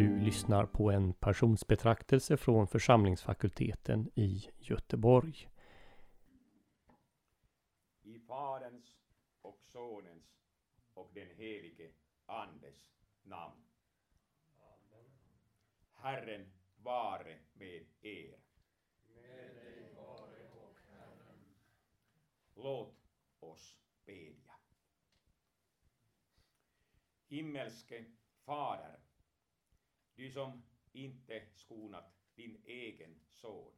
Du lyssnar på en personsbetraktelse från församlingsfakulteten i Göteborg. I Faderns och Sonens och den helige Andes namn. Herren vare med er. Med dig vare ock Herren. Låt oss bedja. Himmelske Fader, du som inte skonat din egen son,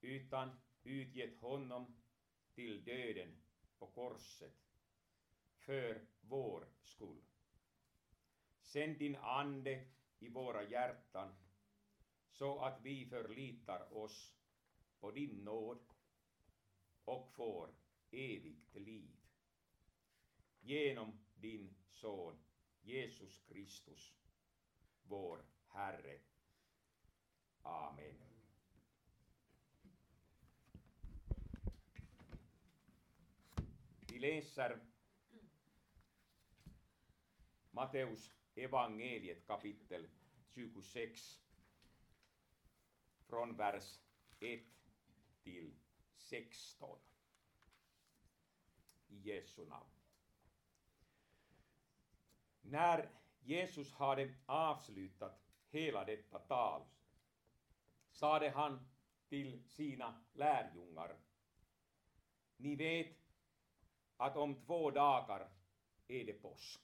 utan utgett honom till döden på korset för vår skull. Sänd din ande i våra hjärtan så att vi förlitar oss på din nåd och får evigt liv. Genom din son Jesus Kristus, vår Herre. Amen. Vi läser Matteus evangeliet kapitel 26 från vers 1 till 16. I Jesu namn. När Jesus hade avslutat hela detta tal sade han till sina lärjungar Ni vet att om två dagar är det påsk.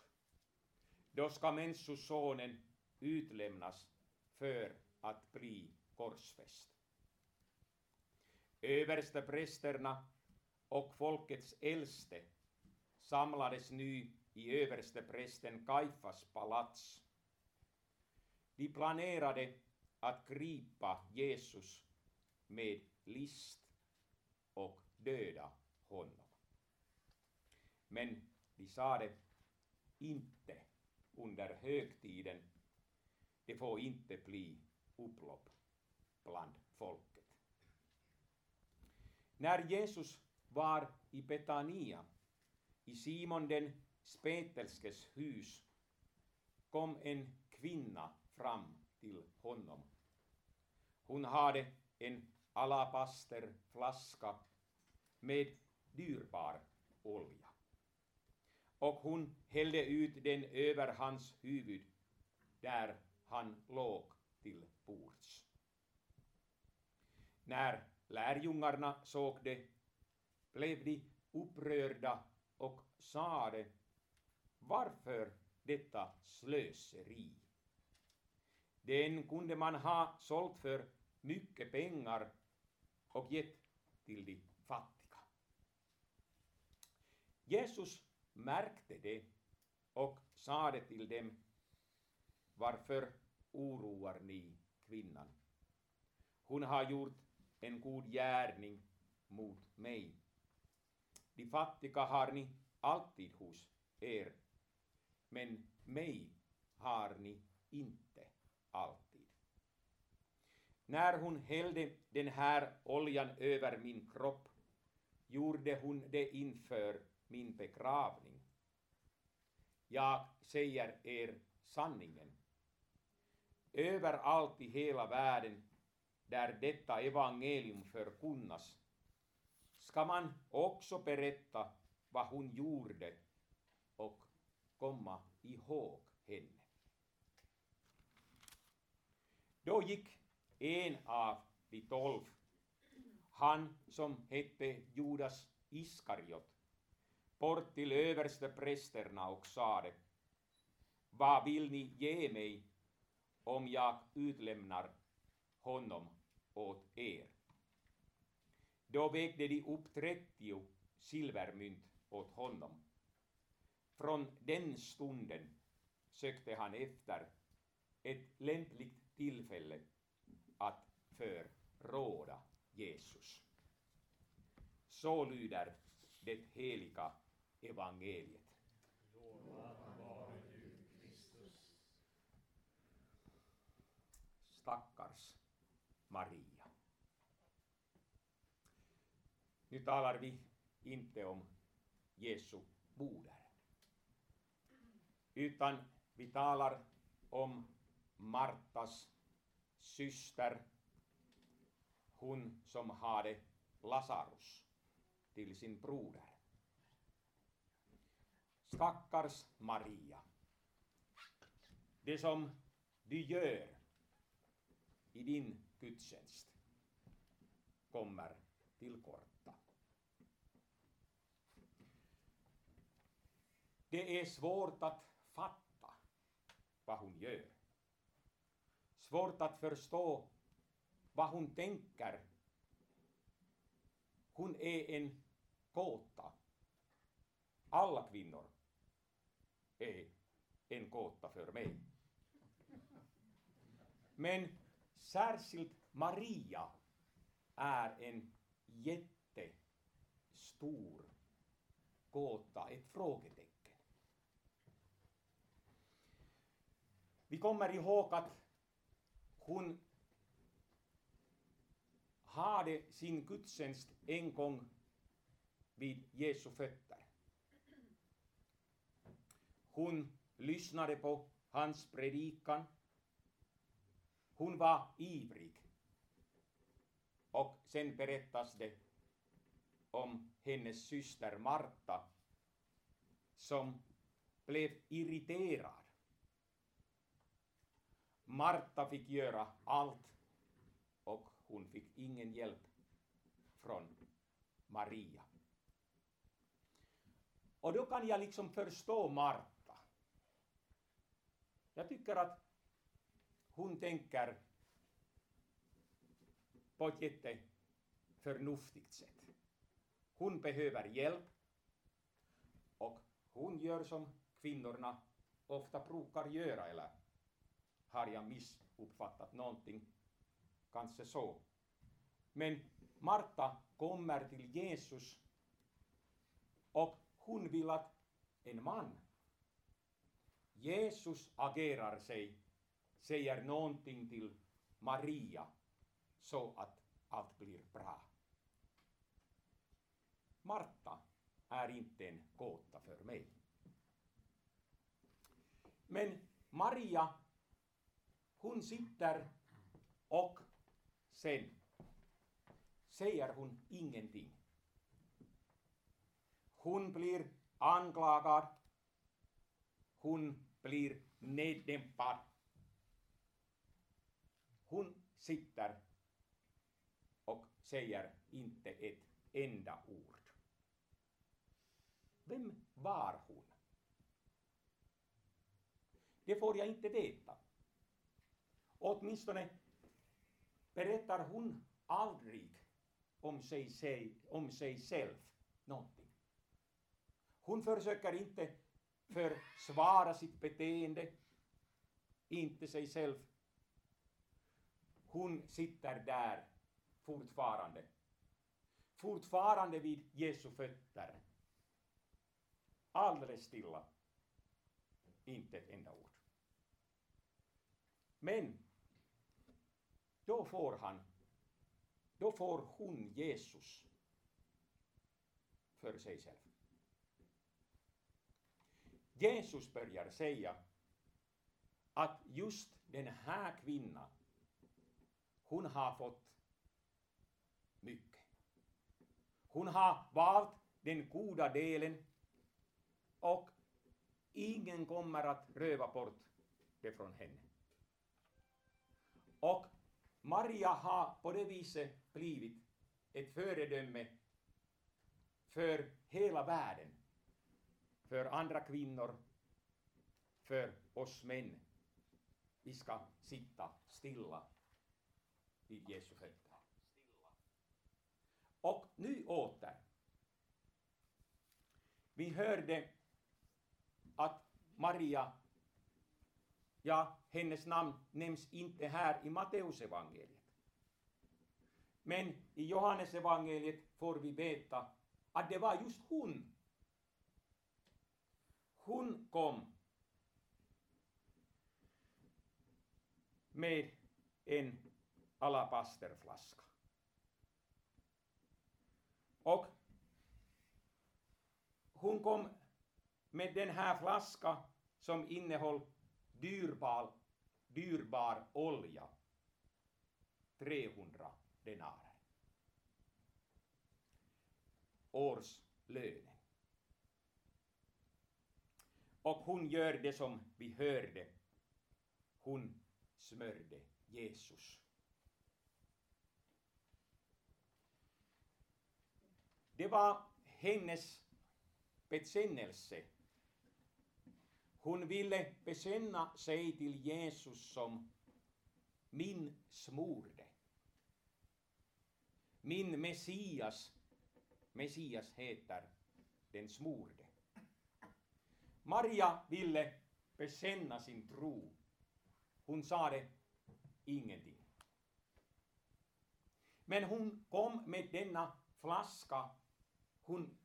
Då ska Människosonen utlämnas för att bli korsfäst. Översteprästerna och folkets äldste samlades nu i översteprästen Kaifas palats. De planerade att gripa Jesus med list och döda honom. Men de sade inte under högtiden, det får inte bli upplopp bland folket. När Jesus var i Betania, i Simon den spetälskes hus, kom en kvinna fram till honom. Hon hade en alabasterflaska med dyrbar olja. Och hon hällde ut den över hans huvud där han låg till bords. När lärjungarna såg det blev de upprörda och sade varför detta slöseri? Den kunde man ha sålt för mycket pengar och gett till de fattiga. Jesus märkte det och sade till dem Varför oroar ni kvinnan? Hon har gjort en god gärning mot mig. De fattiga har ni alltid hos er, men mig har ni inte alltid. När hon hällde den här oljan över min kropp gjorde hon det inför min begravning. Jag säger er sanningen. Överallt i hela världen där detta evangelium förkunnas ska man också berätta vad hon gjorde komma ihåg henne. Då gick en av de tolv, han som hette Judas Iskariot, bort till översteprästerna och sade Vad vill ni ge mig om jag utlämnar honom åt er? Då vägde de upp trettio silvermynt åt honom. Från den stunden sökte han efter ett lämpligt tillfälle att förråda Jesus. Så lyder det heliga evangeliet. Stackars Maria. Nu talar vi inte om Jesu moder, utan vi talar om Martas syster, hon som hade Lazarus till sin broder. Stackars Maria. Det som du gör i din gudstjänst kommer till korta. Det är svårt att fatta vad hon gör. Svårt att förstå vad hon tänker. Hon är en gåta. Alla kvinnor är en gåta för mig. Men särskilt Maria är en jättestor gåta, ett frågetecken. Vi kommer ihåg att hon hade sin gudstjänst en gång vid Jesu fötter. Hon lyssnade på hans predikan. Hon var ivrig. Och sen berättas det om hennes syster Marta som blev irriterad. Marta fick göra allt och hon fick ingen hjälp från Maria. Och då kan jag liksom förstå Marta. Jag tycker att hon tänker på ett jätteförnuftigt sätt. Hon behöver hjälp och hon gör som kvinnorna ofta brukar göra, eller har jag missuppfattat någonting? Kanske så. Men Marta kommer till Jesus och hon vill att en man, Jesus agerar sig, säger någonting till Maria så att allt blir bra. Marta är inte en gåta för mig. Men Maria, hon sitter och sen säger hon ingenting. Hon blir anklagad. Hon blir neddämpad. Hon sitter och säger inte ett enda ord. Vem var hon? Det får jag inte veta. Åtminstone berättar hon aldrig om sig, sig, om sig själv någonting. Hon försöker inte försvara sitt beteende, inte sig själv. Hon sitter där fortfarande. Fortfarande vid Jesu fötter. Alldeles stilla. Inte ett enda ord. Men då får han, då får hon Jesus för sig själv. Jesus börjar säga att just den här kvinnan, hon har fått mycket. Hon har valt den goda delen och ingen kommer att röva bort det från henne. Och Maria har på det viset blivit ett föredöme för hela världen, för andra kvinnor, för oss män. Vi ska sitta stilla vid Jesu fötter. Och nu åter. Vi hörde att Maria, ja, hennes namn nämns inte här i Matteusevangeliet. Men i Johannesevangeliet får vi veta att det var just hon. Hon kom med en alabasterflaska. Och hon kom med den här flaskan som innehöll dyrbar, dyrbar olja 300 denarer. Årslönen. Och hon gör det som vi hörde. Hon smörjde Jesus. Det var hennes bekännelse. Hon ville bekänna sig till Jesus som min smorde. Min Messias. Messias heter den smorde. Maria ville bekänna sin tro. Hon sade ingenting. Men hon kom med denna flaska. Hon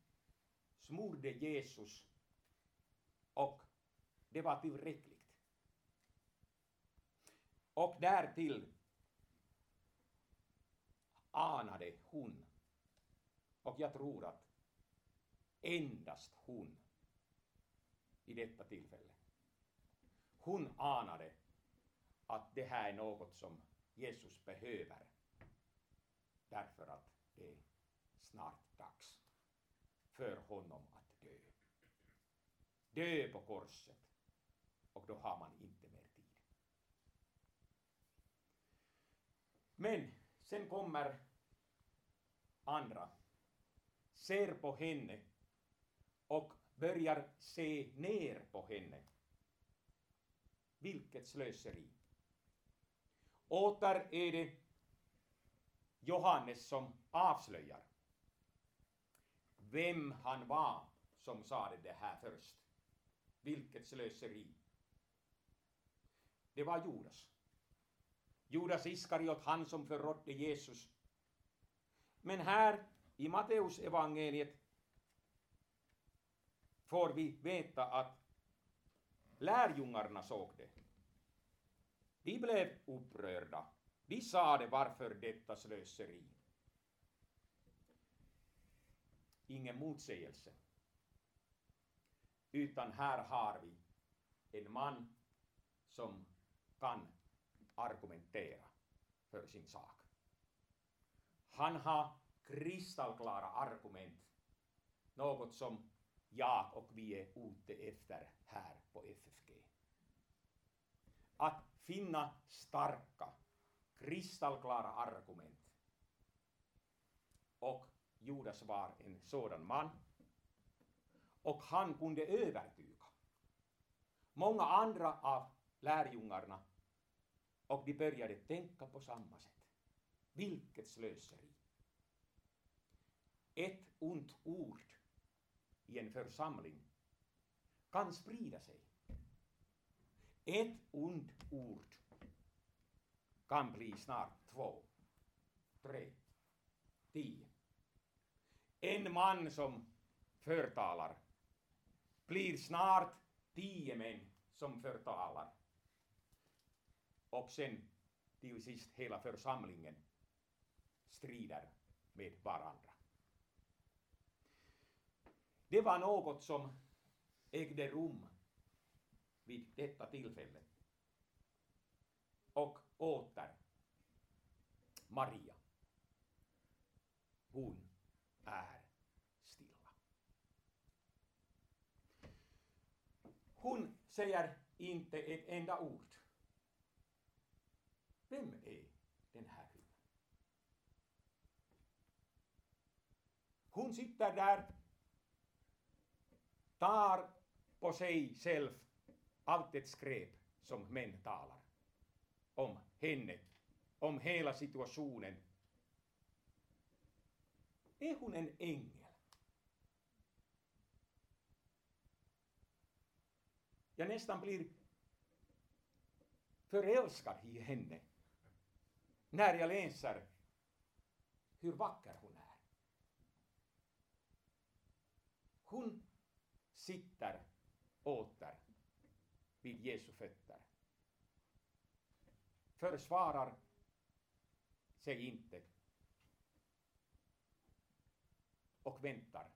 smorde Jesus och det var tillräckligt. Och därtill anade hon, och jag tror att endast hon i detta tillfälle, hon anade att det här är något som Jesus behöver därför att det är snart dags för honom att dö. Dö på korset och då har man inte mer tid. Men sen kommer andra, ser på henne och börjar se ner på henne. Vilket slöseri! Åter är det Johannes som avslöjar vem han var som sade det här först. Vilket slöseri! Det var Judas. Judas Iskariot, han som förrådde Jesus. Men här i Matteus evangeliet får vi veta att lärjungarna såg det. De blev upprörda. De sade varför detta slöseri. Ingen motsägelse. Utan här har vi en man som kan argumentera för sin sak. Han har kristallklara argument, något som jag och vi är ute efter här på FFG. Att finna starka, kristallklara argument. Och Judas var en sådan man. Och han kunde övertyga många andra av lärjungarna och de började tänka på samma sätt. Vilket slöseri! Ett ont ord i en församling kan sprida sig. Ett ont ord kan bli snart två, tre, tio. En man som förtalar blir snart tio män som förtalar. Och sen till sist hela församlingen strider med varandra. Det var något som ägde rum vid detta tillfälle. Och åter Maria. Hon är stilla. Hon säger inte ett enda ord. Vem är den här kvinnan? Hon sitter där, tar på sig själv allt ett skräp som män talar om henne, om hela situationen. Är hon en ängel? Jag nästan blir förälskad i henne när jag läser hur vacker hon är. Hon sitter åter vid Jesu fötter. Försvarar sig inte och väntar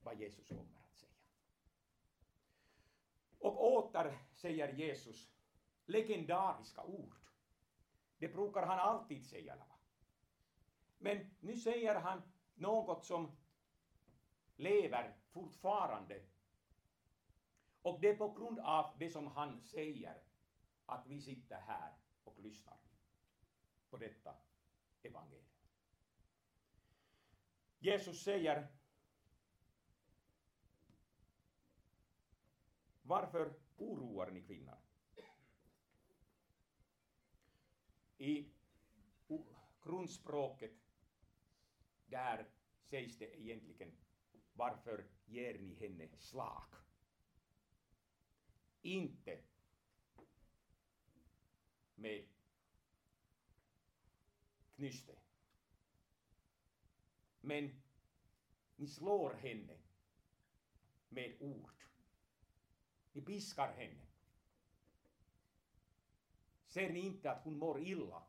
vad Jesus kommer att säga. Och åter säger Jesus legendariska ord. Det brukar han alltid säga. Va? Men nu säger han något som lever fortfarande. Och det är på grund av det som han säger att vi sitter här och lyssnar på detta evangelium. Jesus säger Varför oroar ni kvinnor? I grundspråket där sägs det egentligen varför ger ni henne slag? Inte med knyste. Men ni slår henne med ord. Ni piskar henne. Ser ni inte att hon mår illa?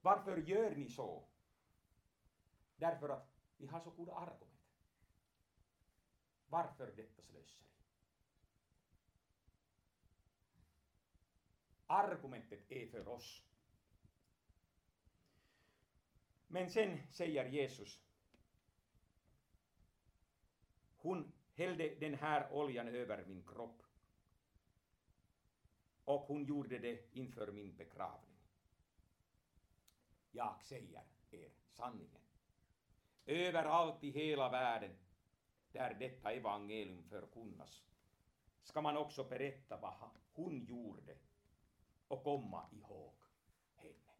Varför gör ni så? Därför att vi har så goda argument. Varför detta slöseri? Argumentet är för oss. Men sen säger Jesus, hon hällde den här oljan över min kropp och hon gjorde det inför min begravning. Jag säger er sanningen. Överallt i hela världen där detta evangelium förkunnas ska man också berätta vad hon gjorde och komma ihåg henne.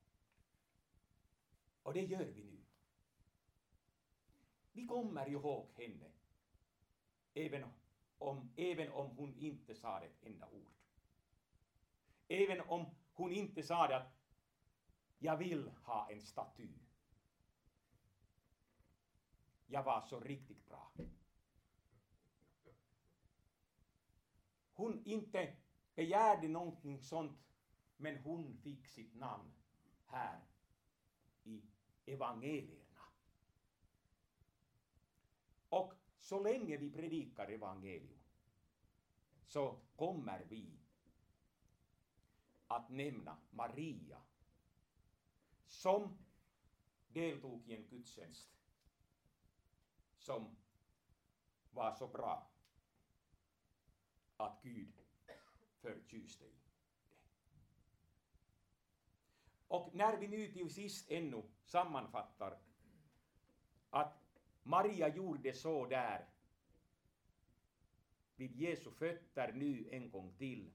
Och det gör vi nu. Vi kommer ihåg henne, även om, även om hon inte sa ett enda ord. Även om hon inte sa det att jag vill ha en staty. Jag var så riktigt bra. Hon inte begärde någonting sånt, men hon fick sitt namn här i evangelierna. Och så länge vi predikar evangelium så kommer vi att nämna Maria som deltog i en gudstjänst som var så bra att Gud förtjuste i det. Och när vi nu till sist ännu sammanfattar att Maria gjorde så där vid Jesu fötter nu en gång till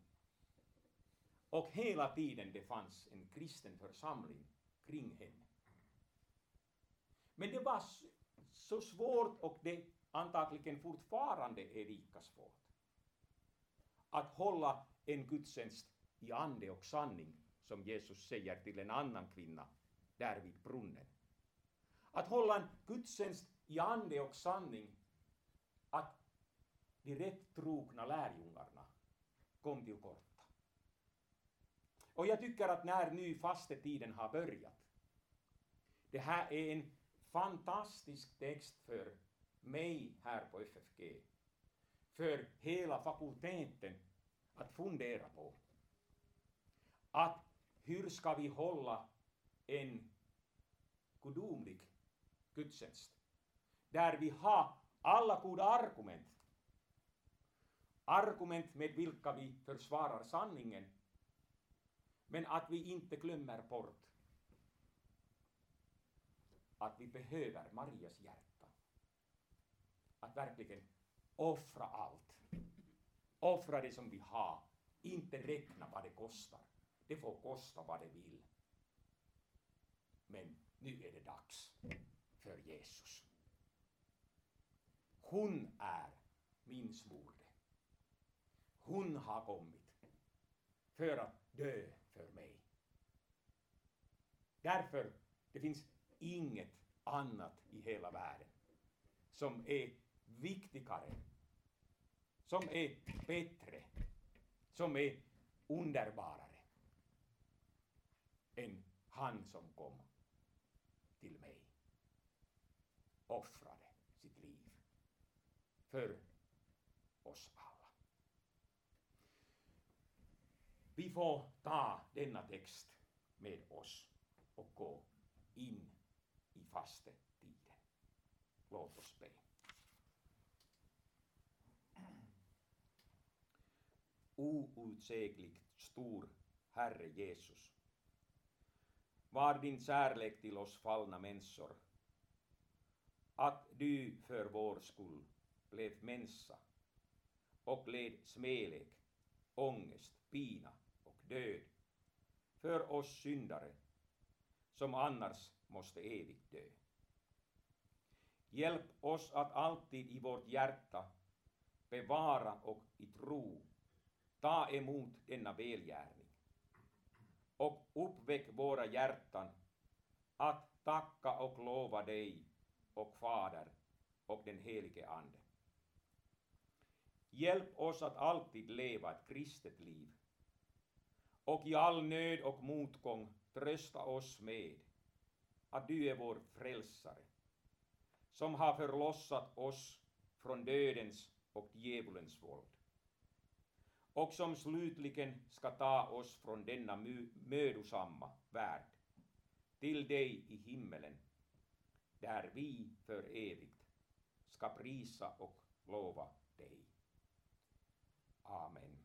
och hela tiden det fanns en kristen församling kring henne. Men det var så svårt och det antagligen fortfarande är lika svårt att hålla en gudstjänst i ande och sanning som Jesus säger till en annan kvinna där vid brunnen. Att hålla en gudstjänst i ande och sanning att de rätt trogna lärjungarna kom till korta. Och jag tycker att när nu fastetiden har börjat, det här är en fantastisk text för mig här på FFG, för hela fakulteten att fundera på. Att hur ska vi hålla en gudomlig gudstjänst? Där vi har alla goda argument. Argument med vilka vi försvarar sanningen. Men att vi inte glömmer bort att vi behöver Marias hjärta. Att verkligen offra allt. Offra det som vi har. Inte räkna vad det kostar. Det får kosta vad det vill. Men nu är det dags för Jesus. Hon är min smorde. Hon har kommit för att dö. Därför, det finns inget annat i hela världen som är viktigare, som är bättre, som är underbarare än han som kom till mig, offrade sitt liv för oss alla. Vi får ta denna text med oss och gå in i fastetiden. Låt oss be. Outsägligt stor Herre Jesus. Var din kärlek till oss fallna människor att du för vår skull blev människa och led smälek, ångest, pina och död för oss syndare som annars måste evigt dö. Hjälp oss att alltid i vårt hjärta bevara och i tro ta emot denna välgärning och uppväck våra hjärtan att tacka och lova dig och Fader och den helige Ande. Hjälp oss att alltid leva ett kristet liv och i all nöd och motgång trösta oss med att du är vår frälsare som har förlossat oss från dödens och djävulens våld och som slutligen ska ta oss från denna mödosamma värld till dig i himmelen där vi för evigt ska prisa och lova dig. Amen.